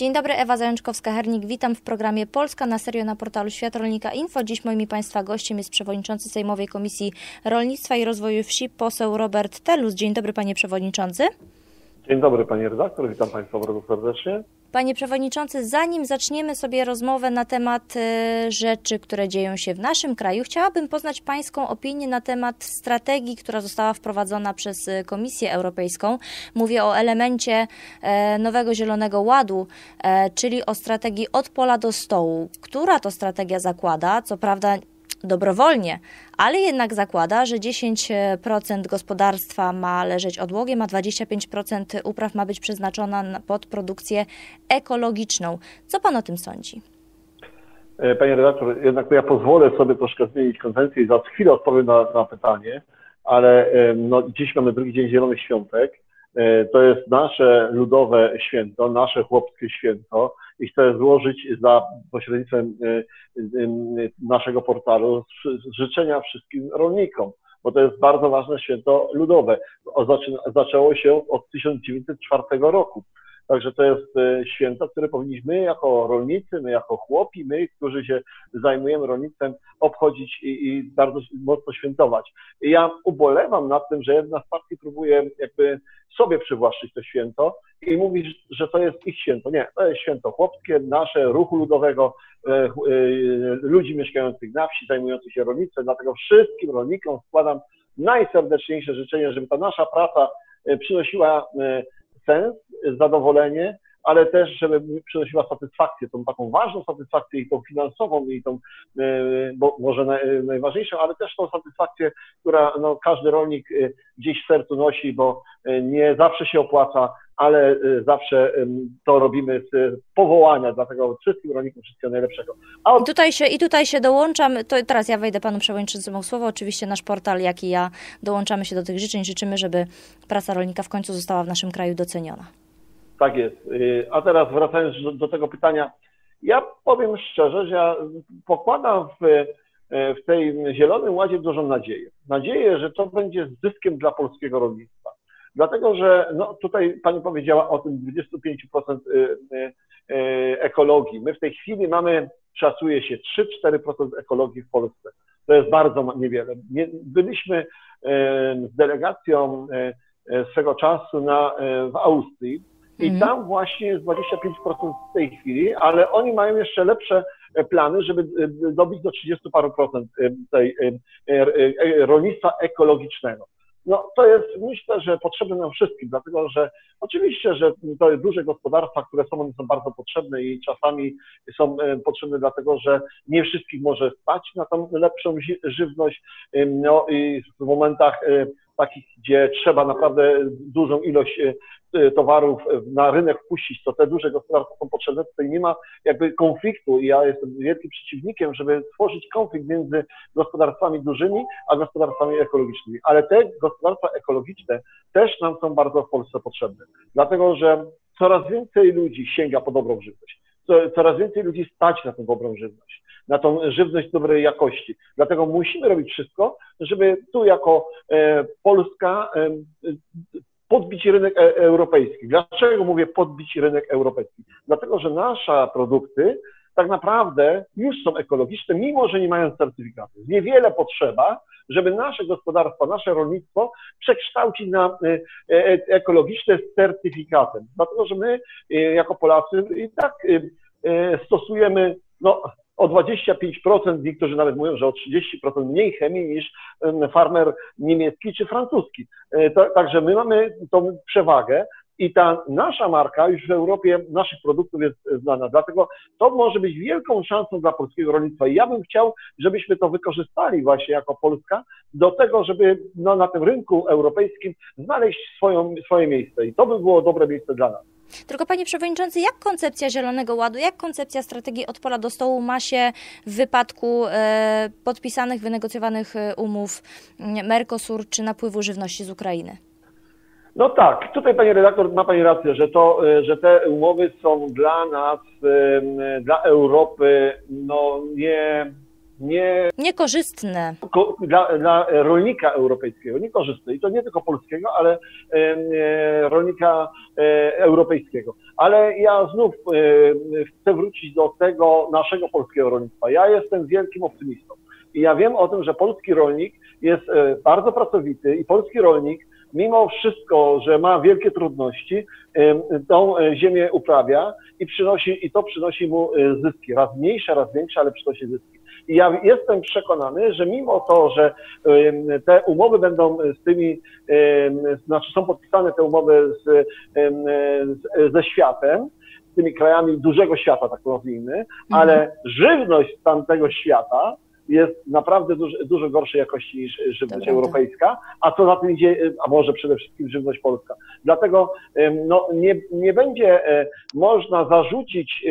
Dzień dobry, Ewa Zajączkowska-Hernik. Witam w programie Polska na serio na portalu Świat Rolnika Info. Dziś moim Państwa gościem jest przewodniczący Sejmowej Komisji Rolnictwa i Rozwoju Wsi, poseł Robert Telus. Dzień dobry, panie przewodniczący. Dzień dobry, panie redaktor. Witam Państwa bardzo serdecznie. Panie Przewodniczący, zanim zaczniemy sobie rozmowę na temat e, rzeczy, które dzieją się w naszym kraju, chciałabym poznać Pańską opinię na temat strategii, która została wprowadzona przez e, Komisję Europejską. Mówię o elemencie e, nowego Zielonego Ładu, czyli o strategii od pola do stołu. Która to strategia zakłada, co prawda dobrowolnie, ale jednak zakłada, że 10% gospodarstwa ma leżeć odłogiem, a 25% upraw ma być przeznaczona pod produkcję ekologiczną. Co Pan o tym sądzi? E, panie redaktor, jednak ja pozwolę sobie troszkę zmienić konwencję i za chwilę odpowiem na, na pytanie, ale no, dziś mamy drugi dzień Zielonych Świątek. E, to jest nasze ludowe święto, nasze chłopskie święto i chcę złożyć za pośrednictwem e, e, naszego portalu życzenia wszystkim rolnikom, bo to jest bardzo ważne święto ludowe. Zaczęło się od 1904 roku. Także to jest e, święto, które powinniśmy jako rolnicy, my jako chłopi, my, którzy się zajmujemy rolnictwem, obchodzić i, i bardzo mocno świętować. I ja ubolewam nad tym, że jedna z partii próbuje jakby sobie przywłaszczyć to święto i mówi, że to jest ich święto. Nie, to jest święto chłopskie, nasze, ruchu ludowego, e, e, ludzi mieszkających na wsi, zajmujących się rolnictwem. Dlatego wszystkim rolnikom składam najserdeczniejsze życzenia, żeby ta nasza praca przynosiła sens, zadowolenie, ale też, żeby przynosiła satysfakcję, tą taką ważną satysfakcję i tą finansową, i tą, e, bo może najważniejszą, ale też tą satysfakcję, która no, każdy rolnik e, gdzieś w sercu nosi, bo e, nie zawsze się opłaca, ale zawsze to robimy z powołania, dlatego wszystkim rolnikom wszystkiego najlepszego. Od... I, tutaj się, I tutaj się dołączam, to teraz ja wejdę panu przewodniczącemu słowo, oczywiście nasz portal, jak i ja dołączamy się do tych życzeń, życzymy, żeby praca rolnika w końcu została w naszym kraju doceniona. Tak jest. Y, a teraz wracając do, tego pytania, ja powiem szczerze, że ja pokładam w, y, w tej Zielonym Ładzie dużą nadzieję. Nadzieję, że to będzie zyskiem dla polskiego rolnictwa. Dlatego, że no, tutaj Pani powiedziała o tym 25% y, ekologii. My w tej chwili mamy, szacuje się, 3-4% ekologii w Polsce. To jest bardzo niewiele. Byliśmy z delegacją swego czasu na, w Austrii i mhm. tam właśnie jest 25% w tej chwili, ale oni mają jeszcze lepsze e, plany, żeby e, dobić do 30 paru procent e, tej rolnictwa ekologicznego. No to jest, myślę, że potrzebne nam wszystkim, dlatego że oczywiście, że to jest duże gospodarstwa, które są, one są bardzo potrzebne i czasami są potrzebne dlatego, że nie wszystkich może stać na tą lepszą żywność. No i w momentach takich, gdzie trzeba naprawdę dużą ilość towarów na rynek wpuścić, to te duże gospodarstwa są potrzebne, tutaj nie ma jakby konfliktu i ja jestem wielkim przeciwnikiem, żeby tworzyć konflikt między gospodarstwami dużymi, a gospodarstwami ekologicznymi. Ale te gospodarstwa ekologiczne też nam są bardzo w Polsce potrzebne, dlatego że coraz więcej ludzi sięga po dobrą żywność. Coraz więcej ludzi stać na tą dobrą żywność, na tą żywność dobrej jakości. Dlatego musimy robić wszystko, żeby tu jako e, Polska e, podbić rynek e europejski. Dlaczego mówię podbić rynek europejski? Dlatego, że nasze produkty tak naprawdę już są ekologiczne, mimo że nie mają certyfikatu. Niewiele potrzeba, żeby nasze gospodarstwo, nasze rolnictwo przekształcić na e, e, ekologiczne z certyfikatem. Dlatego, że my jako Polacy i tak stosujemy no, o 25%, niektórzy nawet mówią, że o 30% mniej chemii niż farmer niemiecki czy francuski. E, także my mamy tą przewagę i ta nasza marka już w Europie naszych produktów jest znana. Dlatego to może być wielką szansą dla polskiego rolnictwa. I ja bym chciał, żebyśmy to wykorzystali właśnie jako Polska do tego, żeby no, na tym rynku europejskim znaleźć swoją, swoje miejsce. I to by było dobre miejsce dla nas. Tylko panie przewodniczący, jak koncepcja Zielonego Ładu, jak koncepcja strategii od pola do stołu ma się w wypadku e, podpisanych, wynegocjowanych e, umów Mercosur czy napływu żywności z Ukrainy? No tak, tutaj panie redaktor ma pani rację, że, to, e, że te umowy są dla nas, dla Europy, no nie, nie, Niekorzystne. ko- dla, dla rolnika europejskiego, niekorzystne. I to nie tylko polskiego, ale e, rolnika e, europejskiego. Ale ja znów e, chcę wrócić do tego naszego polskiego rolnictwa. Ja jestem wielkim optymistą. I ja wiem o tym, że polski rolnik jest e, bardzo pracowity i polski rolnik, mimo wszystko, że ma wielkie trudności, tą e, ziemię uprawia i przynosi, i to przynosi mu e, zyski. Raz mniejsze, raz większe, ale przynosi zyski. Ja jestem przekonany, że mimo to, że te umowy będą z tymi, znaczy są podpisane te umowy z, ze światem, z tymi krajami dużego świata, tak nazwijmy, ale żywność z tamtego świata jest naprawdę dużo, dużo gorszej jakości niż żywność prawda. europejska, a co za tym idzie, a może przede wszystkim żywność polska. Dlatego no, nie, nie będzie e, można zarzucić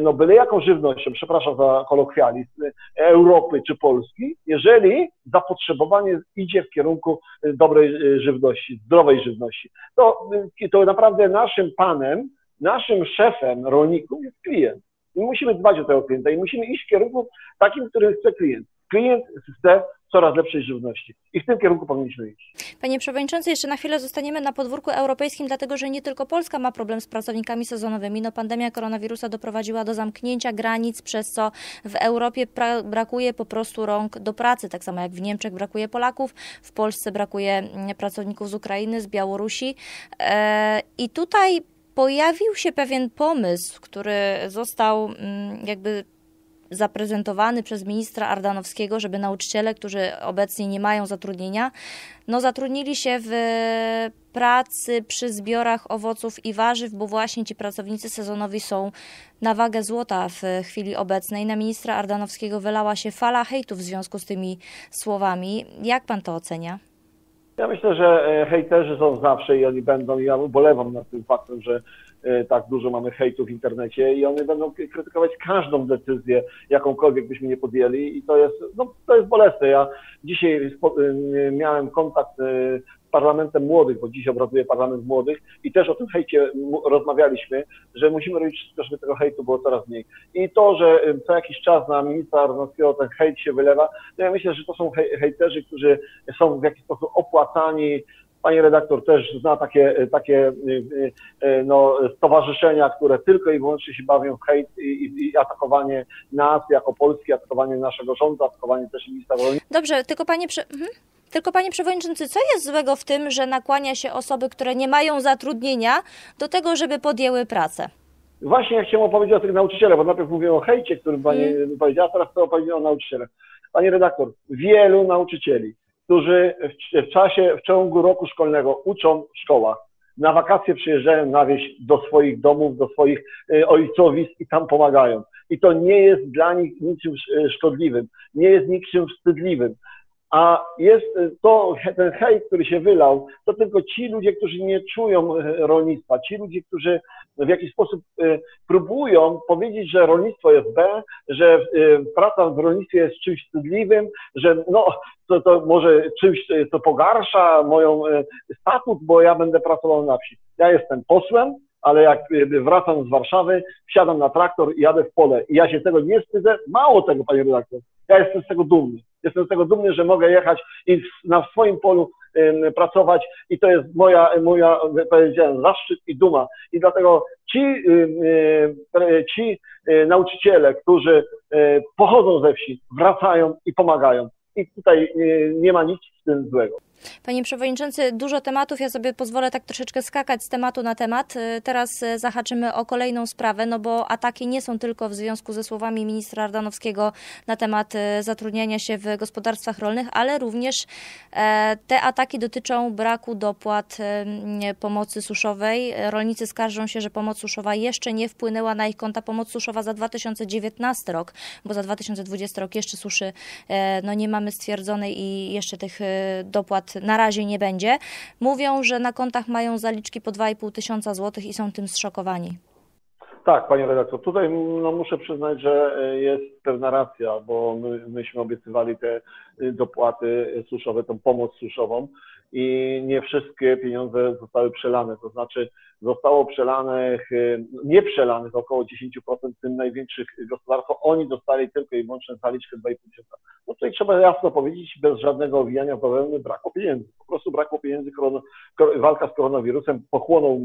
no, byle jaką żywnością, przepraszam za kolokwializm, e, Europy czy Polski, jeżeli zapotrzebowanie idzie w kierunku e, dobrej e, żywności, zdrowej żywności. To, e, to naprawdę naszym panem, naszym szefem rolników jest klient. I musimy dbać o tego klienta i musimy iść w kierunku takim, który chce klient. Klient chce coraz lepszej żywności i w tym kierunku powinniśmy iść. Panie Przewodniczący, jeszcze na chwilę zostaniemy na podwórku europejskim, dlatego że nie tylko Polska ma problem z pracownikami sezonowymi. No, pandemia koronawirusa doprowadziła do zamknięcia granic, przez co w Europie brakuje po prostu rąk do pracy. Tak samo jak w Niemczech brakuje Polaków, w Polsce brakuje mm, pracowników z Ukrainy, z Białorusi. E, I tutaj pojawił się pewien pomysł, który został mm, jakby zaprezentowany przez ministra Ardanowskiego, żeby nauczyciele, którzy obecnie nie mają zatrudnienia, no zatrudnili się w pracy przy zbiorach owoców i warzyw, bo właśnie ci pracownicy sezonowi są na wagę złota w chwili obecnej. Na ministra Ardanowskiego wylała się fala hejtu w związku z tymi słowami. Jak pan to ocenia? Ja myślę, że e, hejterzy są zawsze i oni będą, ja ubolewam nad tym faktem, że tak dużo mamy hejtu w internecie i oni będą krytykować każdą decyzję, jakąkolwiek byśmy nie podjęli i to jest, no, to jest bolesne. Ja dzisiaj e, miałem kontakt e, z Parlamentem Młodych, bo dziś obrazuje Parlament Młodych i też o tym hejcie rozmawialiśmy, że musimy robić wszystko, żeby tego hejtu było coraz mniej. I to, że e, co jakiś czas na ministra Arnowskiego ten hejt się wylewa, no ja myślę, że to są hej, hejterzy, którzy są w jakiś sposób opłacani. Pani redaktor też zna takie, takie y, y, no, stowarzyszenia, które tylko i wyłącznie się bawią w hejt i, i, i atakowanie nas jako Polski, atakowanie naszego rządu, atakowanie też ministra rolnictwa. Dobrze, tylko panie, prze... mhm. tylko panie przewodniczący, co jest złego w tym, że nakłania się osoby, które nie mają zatrudnienia, do tego, żeby podjęły pracę? Właśnie ja chciałem opowiedzieć o tych nauczycielach, bo najpierw mówiłem o hejcie, który pani powiedziała, teraz chcę opowiedzieć o nauczycielach. Pani redaktor, wielu nauczycieli, którzy w, w czasie, w ciągu roku szkolnego uczą w szkołach, na wakacje przyjeżdżają na wieś do swoich domów, do swoich y, ojcowisk i tam pomagają. I to nie jest dla nich niczym y, szkodliwym, nie jest niczym wstydliwym. A jest y, to, ten hejt, który się wylał, to tylko ci ludzie, którzy nie czują y, rolnictwa, ci ludzie, którzy w jakiś sposób y, próbują powiedzieć, że rolnictwo jest B, że praca w rolnictwie jest czymś wstydliwym, że no, to, to może czymś, co pogarsza moją statut, bo ja będę pracował na wsi. Ja jestem posłem, ale jak wracam z Warszawy, wsiadam na traktor i jadę w pole. I ja się tego nie wstydzę. Mało tego, panie redaktor. Ja jestem z tego dumny. Jestem z tego dumny, że mogę jechać i na swoim polu pracować i to jest moja, moja powiedziałem, zaszczyt i duma. I dlatego ci, y, ci y, nauczyciele, którzy y, pochodzą ze wsi, wracają i pomagają. I tutaj nie ma nic tym złego. Panie Przewodniczący, dużo tematów. Ja sobie pozwolę tak troszeczkę skakać z tematu na temat. Y, Teraz y, zahaczymy o kolejną sprawę, no bo ataki nie są tylko w związku ze słowami ministra Ardanowskiego na temat y, zatrudniania się w gospodarstwach rolnych, ale również e, te ataki dotyczą braku dopłat pomocy suszowej. Rolnicy skarżą się, że pomoc suszowa jeszcze nie wpłynęła na ich konta. Pomoc suszowa za 2019 rok, bo za 2020 rok jeszcze suszy e, no nie mamy stwierdzonej i jeszcze tych dopłat na razie nie będzie. Mówią, że na kontach mają zaliczki po 2,5 tysiąca złotych i są tym zszokowani. Tak, panie redaktor, tutaj no, muszę przyznać, że e, jest pewna racja, bo my, myśmy obiecywali te y, dopłaty suszowe, tą pomoc suszową i nie wszystkie pieniądze zostały przelane. To znaczy zostało przelanych, nie przelanych około 10% tym największych gospodarstw. Oni dostali tylko i wyłącznie zaliczkę 2,5 No tutaj trzeba jasno powiedzieć, bez żadnego owijania bawełny, brakło pieniędzy. Po prostu brakło pieniędzy, walka z koronawirusem pochłonął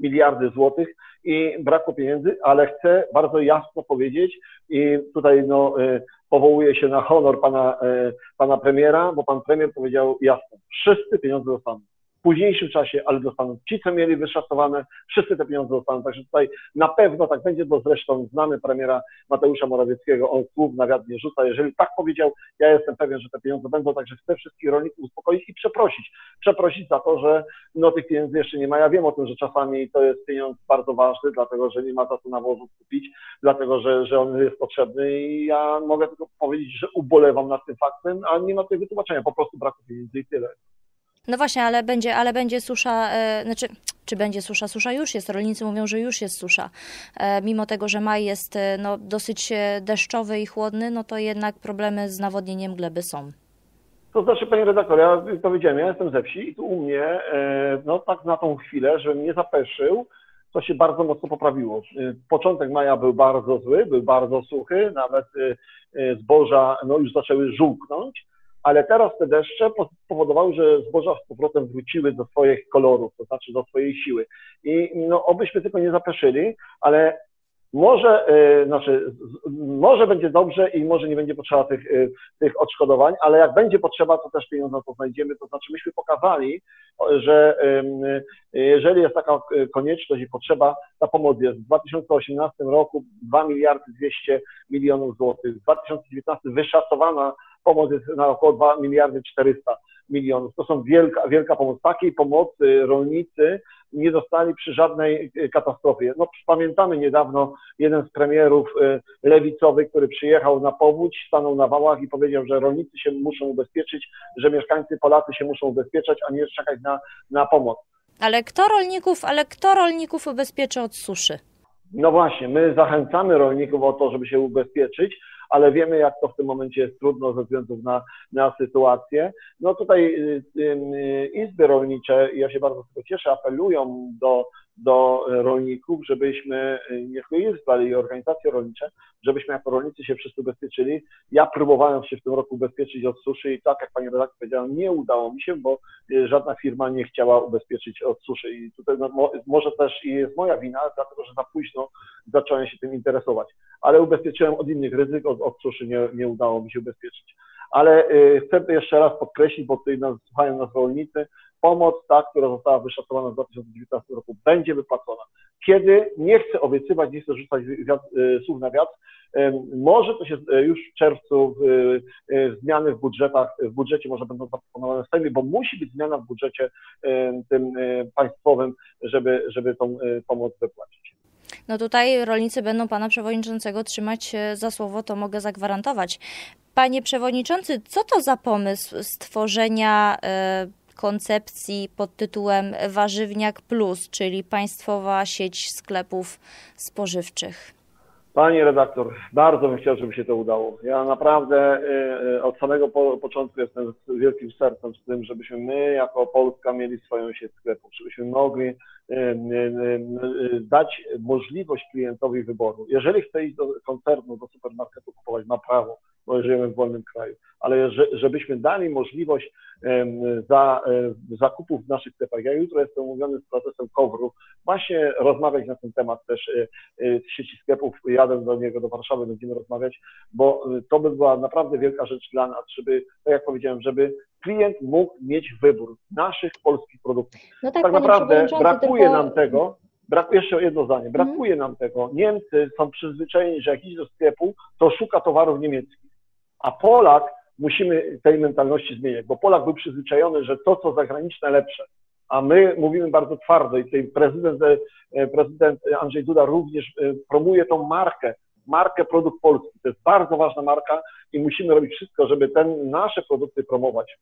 miliardy złotych i brakło pieniędzy, ale chcę bardzo jasno powiedzieć i tutaj no, y, powołuje się na honor pana, y, pana premiera, bo pan premier powiedział jasno, wszyscy pieniądze dostaną późniejszym czasie, ale dostaną ci, co mieli wyszacowane, wszyscy te pieniądze dostaną. Także tutaj na pewno tak będzie, bo zresztą znamy premiera Mateusza Morawieckiego, on słów na wiatr nie rzuca. Jeżeli tak powiedział, ja jestem pewien, że te pieniądze będą, także chcę wszystkich rolników uspokoić i przeprosić. Przeprosić za to, że no tych pieniędzy jeszcze nie ma. Ja wiem o tym, że czasami to jest pieniądz bardzo ważny, dlatego że nie ma za co nawozu kupić, dlatego że, że on jest potrzebny i ja mogę tylko powiedzieć, że ubolewam nad tym faktem, a nie ma tutaj wytłumaczenia, po prostu braku pieniędzy i tyle. No właśnie, ale będzie, ale będzie susza, e, znaczy, czy będzie susza? Susza już jest. Rolnicy mówią, że już jest susza. E, mimo tego, że maj jest e, no, dosyć e, deszczowy i chłodny, no to jednak problemy z nawodnieniem gleby są. To znaczy, panie redaktor, ja powiedziałem, ja jestem ze wsi i tu u mnie, e, no tak na tą chwilę, żebym nie zapeszył, to się bardzo mocno poprawiło. E, początek maja był bardzo zły, był bardzo suchy, nawet zboża no, już zaczęły żółknąć ale teraz te deszcze powodowały, że zboża z powrotem wróciły do swoich kolorów, to znaczy do swojej siły. I no, obyśmy tylko nie zapeszyli, ale może, yy, znaczy, może będzie dobrze i może nie będzie potrzeba tych, yy, tych odszkodowań, ale jak będzie potrzeba, to też pieniądze to znajdziemy. To znaczy, myśmy pokazali, że yy, jeżeli jest taka konieczność i potrzeba, ta pomoc jest. W 2018 roku 2 miliardy 200 milionów złotych, w 2019 wyszacowana pomoc jest na około 2 miliardy 400 milionów. To są wielka, wielka pomoc. Takiej pomocy rolnicy nie dostali przy żadnej e, katastrofie. No, pamiętamy niedawno jeden z premierów e, lewicowych, który przyjechał na powódź, stanął na wałach i powiedział, że rolnicy się muszą ubezpieczyć, że mieszkańcy Polacy się muszą ubezpieczać, a nie czekać na, na pomoc. Ale kto rolników, ale kto rolników ubezpieczy od suszy? No właśnie, my zachęcamy rolników o to, żeby się ubezpieczyć, ale wiemy, jak to w tym momencie jest trudno ze względu na, na sytuację. No tutaj y, y, izby rolnicze, ja się bardzo z tego cieszę, apelują do do rolników, żebyśmy, nie tylko Izba, ale i organizacje rolnicze, żebyśmy jako rolnicy się wszyscy ubezpieczyli. Ja próbowałem się w tym roku ubezpieczyć od suszy i tak, jak pani redaktor powiedziała, nie udało mi się, bo y, żadna firma nie chciała ubezpieczyć od suszy. I tutaj no, może też jest moja wina, dlatego że za późno zacząłem się tym interesować. Ale ubezpieczyłem od innych ryzyk, od, od suszy nie, nie udało mi się ubezpieczyć. Ale chcę jeszcze raz podkreślić, bo tutaj nas, słuchają nas rolnicy, pomoc, ta, która została wyszacowana w 2019 roku, będzie wypłacona. Kiedy, nie chcę obiecywać, nie chcę rzucać wiatr, y, słów na wiatr, może to się y, już w czerwcu y, zmiany w budżetach, w budżecie może będą zaproponowane w Sejmie, bo musi być zmiana w budżecie tym państwowym, żeby, żeby tą pomoc wypłacić. No tutaj rolnicy będą pana przewodniczącego trzymać za słowo, to mogę zagwarantować. Panie przewodniczący, co to za pomysł stworzenia koncepcji pod tytułem Warzywniak Plus, czyli państwowa sieć sklepów spożywczych? Pani redaktor, bardzo bym chciał, żeby się to udało. Ja naprawdę y, y, od samego początku jestem z wielkim sercem z tym, żebyśmy my jako Polska mieli swoją sieć sklepów, żebyśmy mogli y, dać możliwość klientowi wyboru. Jeżeli chce iść do koncernu, do supermarketu kupować, ma prawo, bo żyjemy w wolnym kraju, ale żebyśmy dali możliwość za zakupów w naszych sklepach. Ja jutro jestem umówiony z procesem Kowru, właśnie rozmawiać na ten temat też z sieci sklepów. Jadę do niego, do Warszawy, będziemy rozmawiać, bo to by była naprawdę wielka rzecz dla nas, żeby, tak jak powiedziałem, żeby klient mógł mieć wybór naszych polskich produktów. No tak, tak naprawdę brakuje tylko... nam tego, Brak, jeszcze jedno zdanie. Brakuje mm. nam tego. Niemcy są przyzwyczajeni, że jak idzie do sklepu, to szuka towarów niemieckich. A Polak musimy tej mentalności zmieniać, bo Polak był przyzwyczajony, że to, co zagraniczne, lepsze. A my mówimy bardzo twardo i tutaj prezydent, e, prezydent Andrzej Duda również e, promuje tą markę, markę produkt polski. To jest bardzo ważna marka i musimy robić wszystko, żeby ten, nasze produkty promować.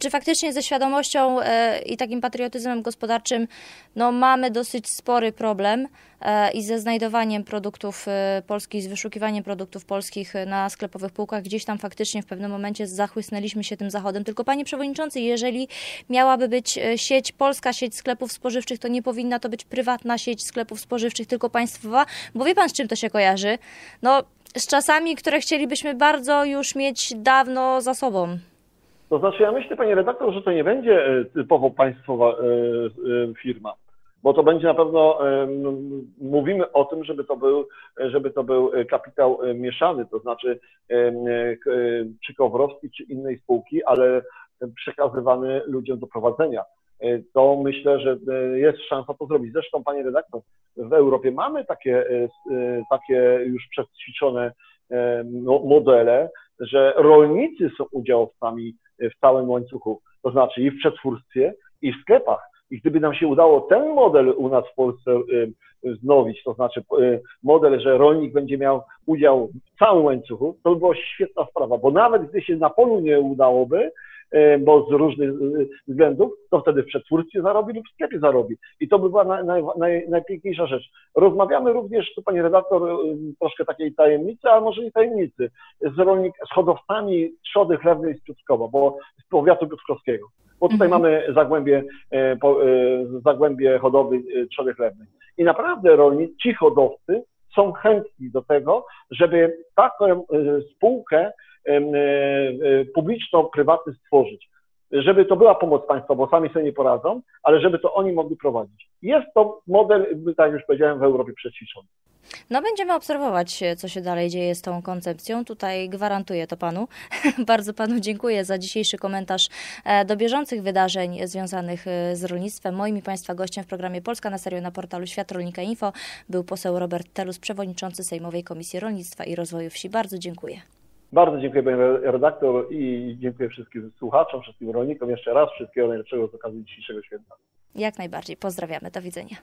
Czy faktycznie ze świadomością e, i takim patriotyzmem gospodarczym no, mamy dosyć spory problem e, i ze znajdowaniem produktów e, polskich, z wyszukiwaniem produktów polskich na sklepowych półkach. Gdzieś tam faktycznie w pewnym momencie zachłysnęliśmy się tym zachodem. Tylko panie przewodniczący, jeżeli miałaby być sieć, polska sieć sklepów spożywczych, to nie powinna to być prywatna sieć sklepów spożywczych, tylko państwowa, bo wie pan z czym to się kojarzy? No, z czasami, które chcielibyśmy bardzo już mieć dawno za sobą. To znaczy, ja myślę, panie redaktor, że to nie będzie e, typowo państwowa e, e, firma, bo to będzie na pewno, mówimy o tym, żeby to był, żeby to był kapitał mieszany, to znaczy czy Kowrowski, czy innej spółki, ale przekazywany ludziom do prowadzenia. To myślę, że jest szansa to zrobić. Zresztą, panie redaktor, w Europie mamy takie, takie już przećwiczone modele, że rolnicy są udziałowcami w całym łańcuchu, to znaczy i w przetwórstwie, i w sklepach. I gdyby nam się udało ten model u nas w Polsce y, wznowić, to znaczy y, model, że rolnik będzie miał udział w całym łańcuchu, to by była świetna sprawa, bo nawet gdy się na polu nie udałoby, bo z różnych e, względów, to wtedy w przetwórstwie zarobi lub w sklepie zarobi. I to by była naj, naj, naj, najpiękniejsza rzecz. Rozmawiamy również, tu pani redaktor, e, troszkę takiej tajemnicy, ale może nie tajemnicy, z, rolnik, z hodowcami trzody chlewnej z Piotrkowa, bo z powiatu piotrkowskiego. Bo tutaj mhm. mamy zagłębie, zagłębie hodowli trzody chlewnej. I naprawdę rolnicy, ci hodowcy są chętni do tego, żeby taką spółkę E, e, publiczno-prywatny stworzyć, żeby to była pomoc państwa, bo sami sobie nie poradzą, ale żeby to oni mogli prowadzić. Jest to model, tak już powiedziałem, w Europie przećwiczony. No będziemy obserwować, co się dalej dzieje z tą koncepcją. Tutaj gwarantuję to panu. Bardzo panu dziękuję za dzisiejszy komentarz e, do bieżących wydarzeń związanych z rolnictwem. Moim i państwa gościem w programie Polska na serio na portalu Świat Rolnika Info był poseł Robert Telus, przewodniczący Sejmowej Komisji Rolnictwa i Rozwoju Wsi. Bardzo dziękuję. Bardzo dziękuję panie redaktor i dziękuję wszystkim słuchaczom, wszystkim rolnikom jeszcze raz. Wszystkiego najlepszego z okazji dzisiejszego święta. Jak najbardziej. Pozdrawiamy. Do widzenia.